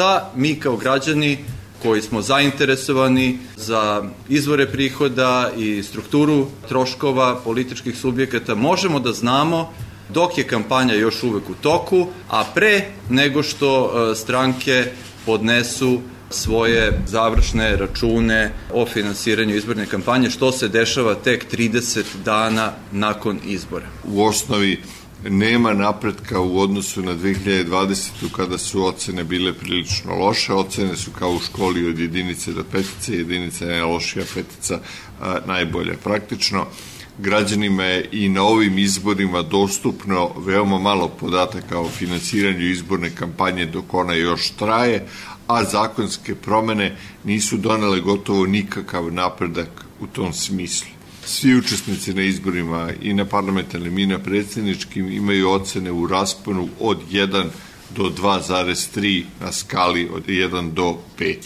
šta mi kao građani koji smo zainteresovani za izvore prihoda i strukturu troškova političkih subjekata možemo da znamo dok je kampanja još uvek u toku, a pre nego što e, stranke podnesu svoje završne račune o finansiranju izborne kampanje, što se dešava tek 30 dana nakon izbora. U osnovi nema napretka u odnosu na 2020. kada su ocene bile prilično loše. Ocene su kao u školi od jedinice do petice, jedinice najlošija, petica a, najbolja. Praktično, građanima je i na ovim izborima dostupno veoma malo podataka o finansiranju izborne kampanje dok ona još traje, a zakonske promene nisu donele gotovo nikakav napredak u tom smislu. Svi učesnici na izborima i na parlamentarnim i na predsjedničkim imaju ocene u rasponu od 1 do 2,3 na skali od 1 do 5.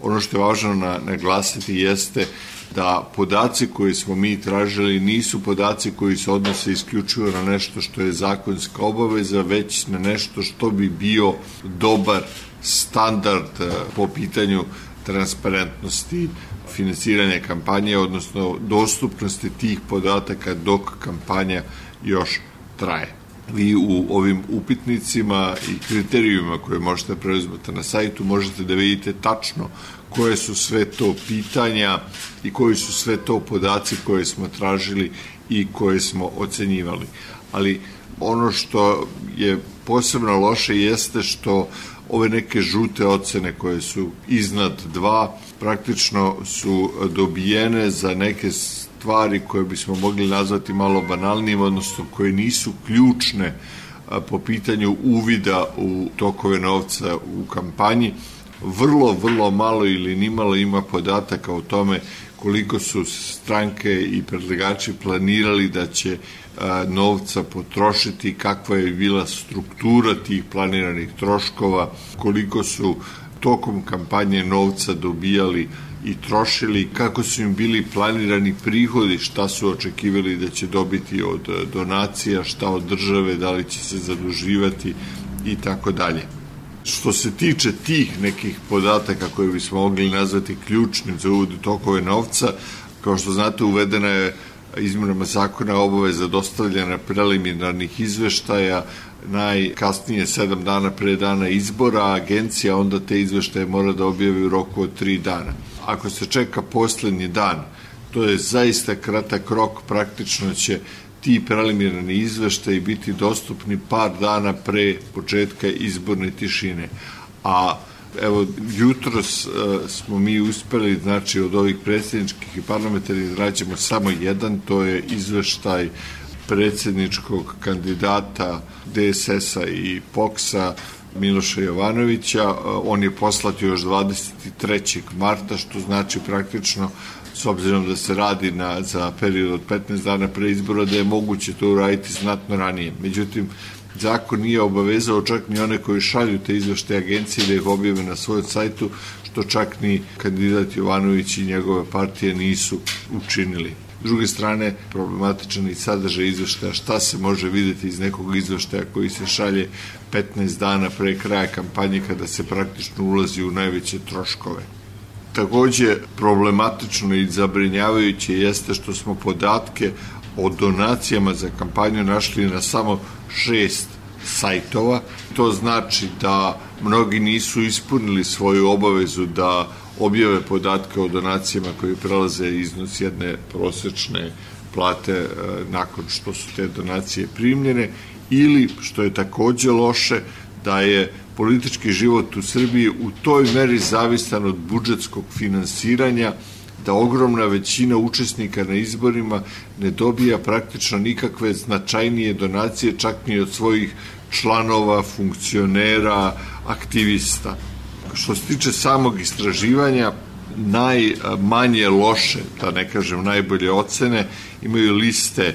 Ono što je važno na, naglasiti jeste da podaci koje smo mi tražili nisu podaci koji se odnose isključivo na nešto što je zakonska obaveza, već na nešto što bi bio dobar standard eh, po pitanju transparentnosti finansiranja kampanje, odnosno dostupnosti tih podataka dok kampanja još traje. Vi u ovim upitnicima i kriterijuma koje možete preuzmati na sajtu možete da vidite tačno koje su sve to pitanja i koji su sve to podaci koje smo tražili i koje smo ocenjivali. Ali ono što je posebno loše jeste što ove neke žute ocene koje su iznad dva praktično su dobijene za neke stvari koje bismo mogli nazvati malo banalnim, odnosno koje nisu ključne po pitanju uvida u tokove novca u kampanji. Vrlo, vrlo malo ili nimalo ima podataka o tome koliko su stranke i predlagači planirali da će novca potrošiti, kakva je bila struktura tih planiranih troškova, koliko su tokom kampanje novca dobijali i trošili, kako su im bili planirani prihodi, šta su očekivali da će dobiti od donacija, šta od države, da li će se zaduživati i tako dalje. Što se tiče tih nekih podataka koje bismo mogli nazvati ključnim za uvod tokove novca, kao što znate uvedena je izmenama zakona obaveza dostavljanja preliminarnih izveštaja najkasnije sedam dana pre dana izbora, a agencija onda te izveštaje mora da objavi u roku od tri dana. Ako se čeka poslednji dan, to je zaista kratak rok, praktično će ti preliminarni izveštaji biti dostupni par dana pre početka izborne tišine. A evo, jutros uh, smo mi uspeli, znači, od ovih predsjedničkih i parlamentarnih izrađemo da samo jedan, to je izveštaj predsjedničkog kandidata DSS-a i POKS-a Miloša Jovanovića. On je poslat još 23. marta, što znači praktično s obzirom da se radi na, za period od 15 dana pre izbora, da je moguće to uraditi znatno ranije. Međutim, zakon nije obavezao čak ni one koji šalju te izvešte agencije da ih objave na svoj sajtu, što čak ni kandidat Jovanović i njegove partije nisu učinili. S druge strane, problematičan i sadržaj izveštaja, šta se može videti iz nekog izveštaja koji se šalje 15 dana pre kraja kampanje kada se praktično ulazi u najveće troškove. Takođe, problematično i zabrinjavajuće jeste što smo podatke o donacijama za kampanju našli na samo šest sajtova. To znači da mnogi nisu ispunili svoju obavezu da objave podatke o donacijama koji prelaze iznos jedne prosečne plate e, nakon što su te donacije primljene ili, što je takođe loše, da je politički život u Srbiji u toj meri zavisan od budžetskog finansiranja da ogromna većina učesnika na izborima ne dobija praktično nikakve značajnije donacije čak ni od svojih članova, funkcionera, aktivista. Što se tiče samog istraživanja, najmanje loše, da ne kažem najbolje ocene, imaju liste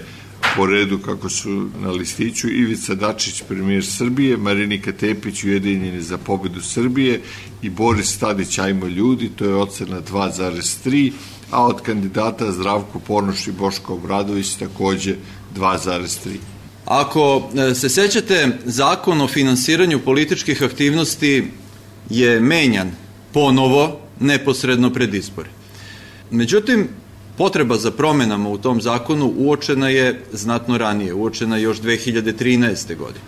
po redu kako su na listiću Ivica Dačić, premijer Srbije, Marinika Tepić, Ujedinjeni za pobedu Srbije i Boris Tadić, ajmo ljudi, to je ocena 2,3, a od kandidata Zdravko Ponoš i Boško Obradović takođe 2,3. Ako e, se sećate zakon o finansiranju političkih aktivnosti je menjan ponovo neposredno pred izbore. Međutim, potreba za promenama u tom zakonu uočena je znatno ranije, uočena još 2013. godine.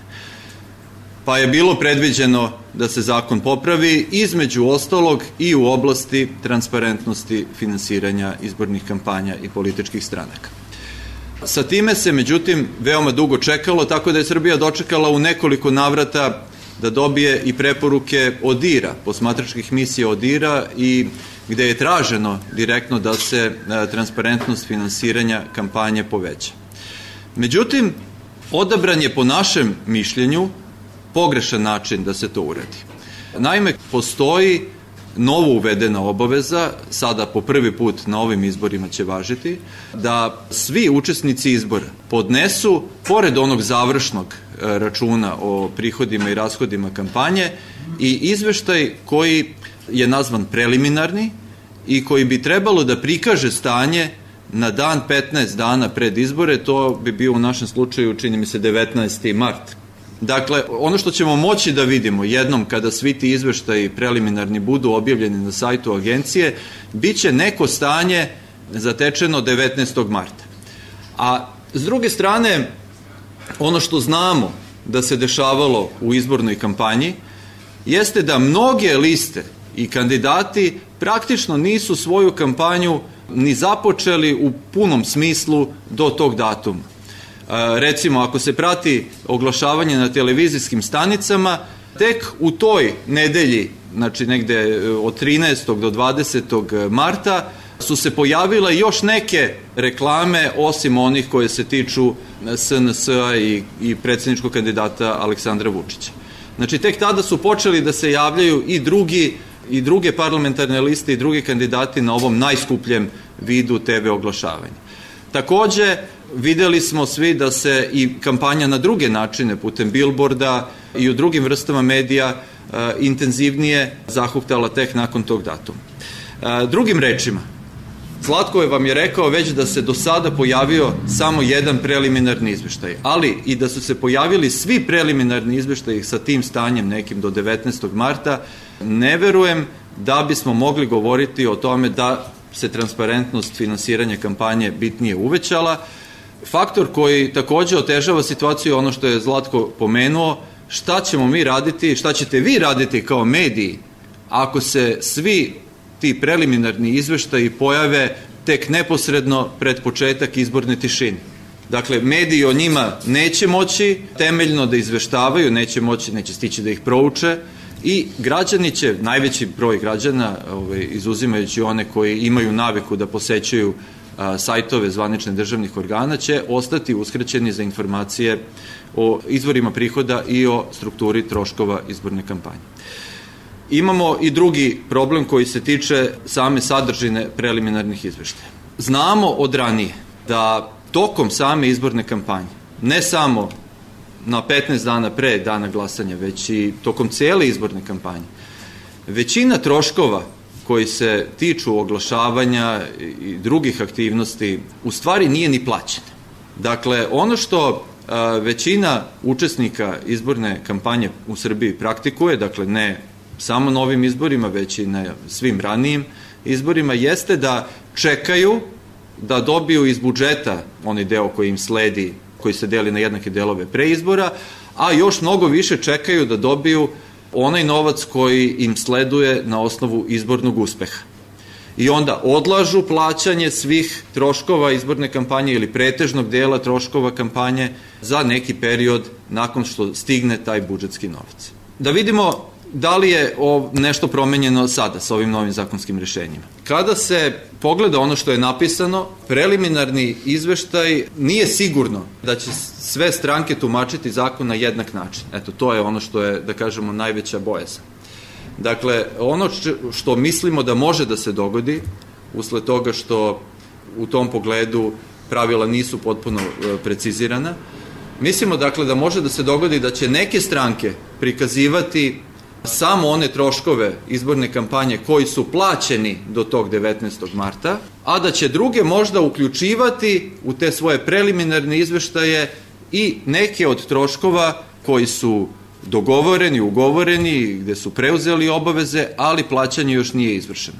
Pa je bilo predviđeno da se zakon popravi između ostalog i u oblasti transparentnosti finansiranja izbornih kampanja i političkih stranaka. Sa time se, međutim, veoma dugo čekalo, tako da je Srbija dočekala u nekoliko navrata da dobije i preporuke ODIRA, posmatračkih misija ODIRA i gde je traženo direktno da se e, transparentnost finansiranja kampanje poveća. Međutim, odabran je po našem mišljenju pogrešan način da se to uradi. Naime, postoji novo uvedena obaveza, sada po prvi put na ovim izborima će važiti, da svi učesnici izbora podnesu, pored onog završnog računa o prihodima i rashodima kampanje, i izveštaj koji je nazvan preliminarni i koji bi trebalo da prikaže stanje na dan 15 dana pred izbore, to bi bio u našem slučaju, čini mi se, 19. mart Dakle, ono što ćemo moći da vidimo jednom kada svi ti izveštaji preliminarni budu objavljeni na sajtu agencije, bit će neko stanje zatečeno 19. marta. A s druge strane, ono što znamo da se dešavalo u izbornoj kampanji, jeste da mnoge liste i kandidati praktično nisu svoju kampanju ni započeli u punom smislu do tog datuma recimo ako se prati oglašavanje na televizijskim stanicama, tek u toj nedelji, znači negde e, od 13. do 20. marta, su se pojavile još neke reklame osim onih koje se tiču SNS-a i, i predsjedničkog kandidata Aleksandra Vučića. Znači, tek tada su počeli da se javljaju i drugi i druge parlamentarne liste i drugi kandidati na ovom najskupljem vidu TV oglašavanja. Takođe, videli smo svi da se i kampanja na druge načine, putem bilborda i u drugim vrstama medija, e, intenzivnije zahuktala tek nakon tog datuma. E, drugim rečima, Zlatko je vam je rekao već da se do sada pojavio samo jedan preliminarni izveštaj, ali i da su se pojavili svi preliminarni izveštaji sa tim stanjem nekim do 19. marta, ne verujem da bismo mogli govoriti o tome da se transparentnost finansiranja kampanje bitnije uvećala. Faktor koji takođe otežava situaciju ono što je Zlatko pomenuo, šta ćemo mi raditi, šta ćete vi raditi kao mediji ako se svi ti preliminarni izveštaji pojave tek neposredno pred početak izborne tišine. Dakle, mediji o njima neće moći temeljno da izveštavaju, neće moći, neće stići da ih prouče, i građani će, najveći broj građana, ovaj, izuzimajući one koji imaju naviku da posećuju a, sajtove zvanične državnih organa, će ostati uskraćeni za informacije o izvorima prihoda i o strukturi troškova izborne kampanje. Imamo i drugi problem koji se tiče same sadržine preliminarnih izveštaja. Znamo od ranije da tokom same izborne kampanje, ne samo na 15 dana pre dana glasanja, već i tokom cele izborne kampanje. Većina troškova koji se tiču oglašavanja i drugih aktivnosti u stvari nije ni plaćena. Dakle, ono što a, većina učesnika izborne kampanje u Srbiji praktikuje, dakle ne samo novim izborima, već i na svim ranijim izborima, jeste da čekaju da dobiju iz budžeta onaj deo koji im sledi koji se deli na jednake delove pre izbora, a još mnogo više čekaju da dobiju onaj novac koji im sleduje na osnovu izbornog uspeha. I onda odlažu plaćanje svih troškova izborne kampanje ili pretežnog dela troškova kampanje za neki period nakon što stigne taj budžetski novac. Da vidimo da li je nešto promenjeno sada sa ovim novim zakonskim rešenjima. Kada se pogleda ono što je napisano, preliminarni izveštaj nije sigurno da će sve stranke tumačiti zakon na jednak način. Eto, to je ono što je, da kažemo, najveća bojeza. Dakle, ono što mislimo da može da se dogodi, usled toga što u tom pogledu pravila nisu potpuno e, precizirana, mislimo dakle da može da se dogodi da će neke stranke prikazivati samo one troškove izborne kampanje koji su plaćeni do tog 19. marta, a da će druge možda uključivati u te svoje preliminarne izveštaje i neke od troškova koji su dogovoreni, ugovoreni, gde su preuzeli obaveze, ali plaćanje još nije izvršeno.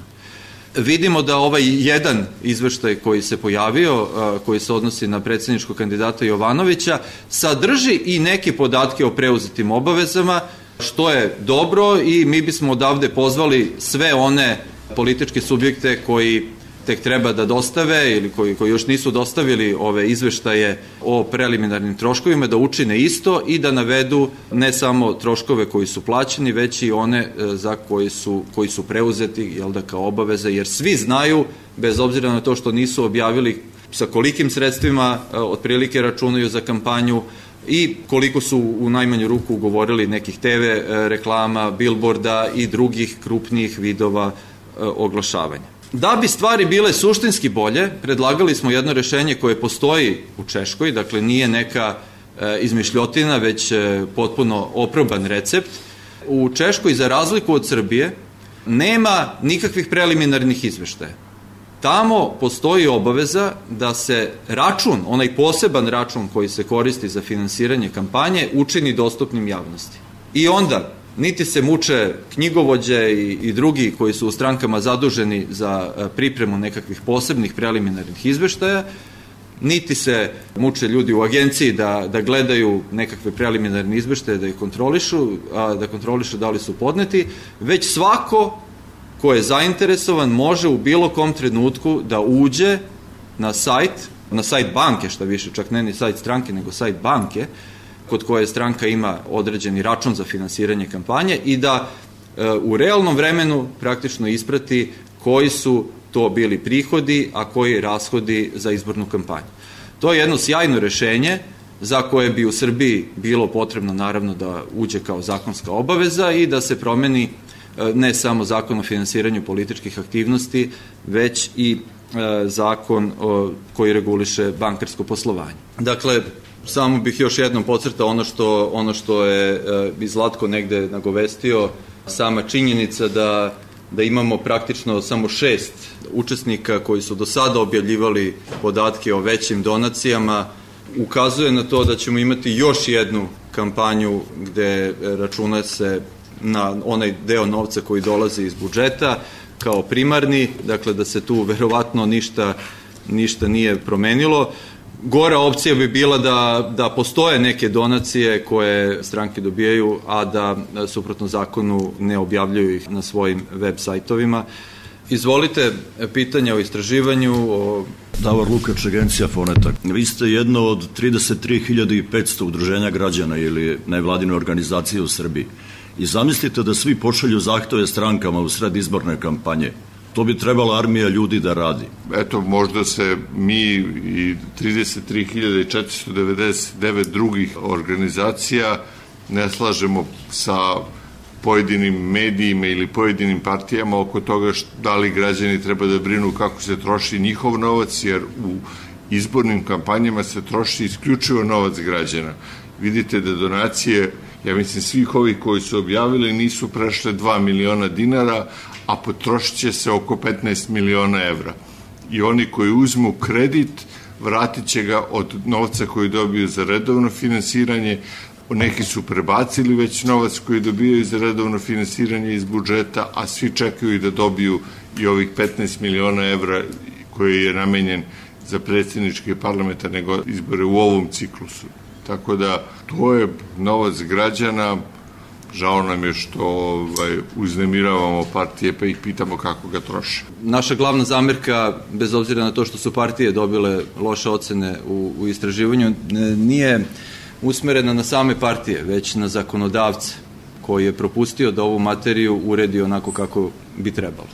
Vidimo da ovaj jedan izveštaj koji se pojavio, koji se odnosi na predsjedničkog kandidata Jovanovića, sadrži i neke podatke o preuzetim obavezama, što je dobro i mi bismo odavde pozvali sve one političke subjekte koji tek treba da dostave ili koji, koji još nisu dostavili ove izveštaje o preliminarnim troškovima, da učine isto i da navedu ne samo troškove koji su plaćeni, već i one e, za koji su, koji su preuzeti jel da, kao obaveze, jer svi znaju, bez obzira na to što nisu objavili sa kolikim sredstvima e, otprilike računaju za kampanju, i koliko su u najmanju ruku ugovorili nekih TV e, reklama, bilborda i drugih krupnijih vidova oglašavanja. Da bi stvari bile suštinski bolje, predlagali smo jedno rešenje koje postoji u Češkoj, dakle nije neka e, izmišljotina, već e, potpuno oproban recept. U Češkoj, za razliku od Srbije, nema nikakvih preliminarnih izveštaja. Tamo postoji obaveza da se račun, onaj poseban račun koji se koristi za finansiranje kampanje, učini dostupnim javnosti. I onda niti se muče knjigovođe i, i drugi koji su u strankama zaduženi za e, pripremu nekakvih posebnih preliminarnih izveštaja, niti se muče ljudi u agenciji da, da gledaju nekakve preliminarne izveštaje, da ih kontrolišu, a, da kontrolišu da li su podneti, već svako ko je zainteresovan može u bilo kom trenutku da uđe na sajt, na sajt banke, šta više, čak ne ni sajt stranke, nego sajt banke, kod koje stranka ima određeni račun za finansiranje kampanje i da e, u realnom vremenu praktično isprati koji su to bili prihodi, a koji rashodi za izbornu kampanju. To je jedno sjajno rešenje za koje bi u Srbiji bilo potrebno naravno da uđe kao zakonska obaveza i da se promeni ne samo zakon o finansiranju političkih aktivnosti, već i e, zakon koji reguliše bankarsko poslovanje. Dakle, Samo bih još jednom podcrtao ono što, ono što je e, i Zlatko negde nagovestio, sama činjenica da, da imamo praktično samo šest učesnika koji su do sada objavljivali podatke o većim donacijama, ukazuje na to da ćemo imati još jednu kampanju gde računa se na onaj deo novca koji dolazi iz budžeta kao primarni, dakle da se tu verovatno ništa, ništa nije promenilo. Gora opcija bi bila da, da postoje neke donacije koje stranke dobijaju, a da suprotno zakonu ne objavljuju ih na svojim web sajtovima. Izvolite, pitanja o istraživanju. O... Davor Lukač, agencija Foneta. Vi ste jedno od 33.500 udruženja građana ili nevladine organizacije u Srbiji. I zamislite da svi pošalju zahtove strankama u sred izborne kampanje. To bi trebala armija ljudi da radi. Eto, možda se mi i 33.499 drugih organizacija ne slažemo sa pojedinim medijima ili pojedinim partijama oko toga da li građani treba da brinu kako se troši njihov novac, jer u izbornim kampanjama se troši isključivo novac građana. Vidite da donacije, ja mislim svih ovih koji su objavili nisu prešle 2 miliona dinara, a potrošit će se oko 15 miliona evra. I oni koji uzmu kredit, vratit će ga od novca koji dobiju za redovno finansiranje, neki su prebacili već novac koji dobijaju za redovno finansiranje iz budžeta, a svi čekaju i da dobiju i ovih 15 miliona evra koji je namenjen za predsjedničke i parlamentarne izbore u ovom ciklusu. Tako da to je novac građana, Žao nam je što ovaj, uznemiravamo partije pa ih pitamo kako ga troše. Naša glavna zamirka, bez obzira na to što su partije dobile loše ocene u, u istraživanju, nije usmerena na same partije, već na zakonodavce koji je propustio da ovu materiju uredi onako kako bi trebalo.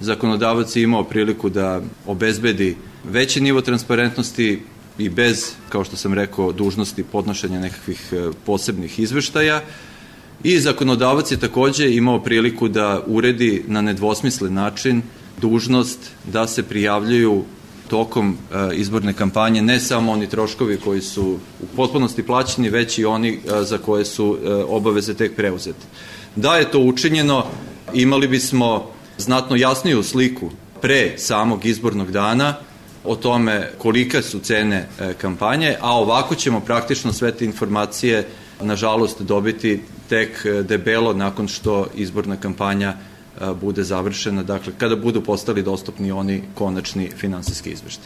Zakonodavac je imao priliku da obezbedi veći nivo transparentnosti i bez, kao što sam rekao, dužnosti podnošenja nekakvih eh, posebnih izveštaja, I zakonodavac je takođe imao priliku da uredi na nedvosmislen način dužnost da se prijavljuju tokom e, izborne kampanje ne samo oni troškovi koji su u potpunosti plaćeni, već i oni e, za koje su e, obaveze tek preuzete. Da je to učinjeno, imali bismo znatno jasniju sliku pre samog izbornog dana o tome kolika su cene kampanje, a ovako ćemo praktično sve te informacije nažalost dobiti tek debelo nakon što izborna kampanja bude završena, dakle kada budu postali dostupni oni konačni finansijski izvešti.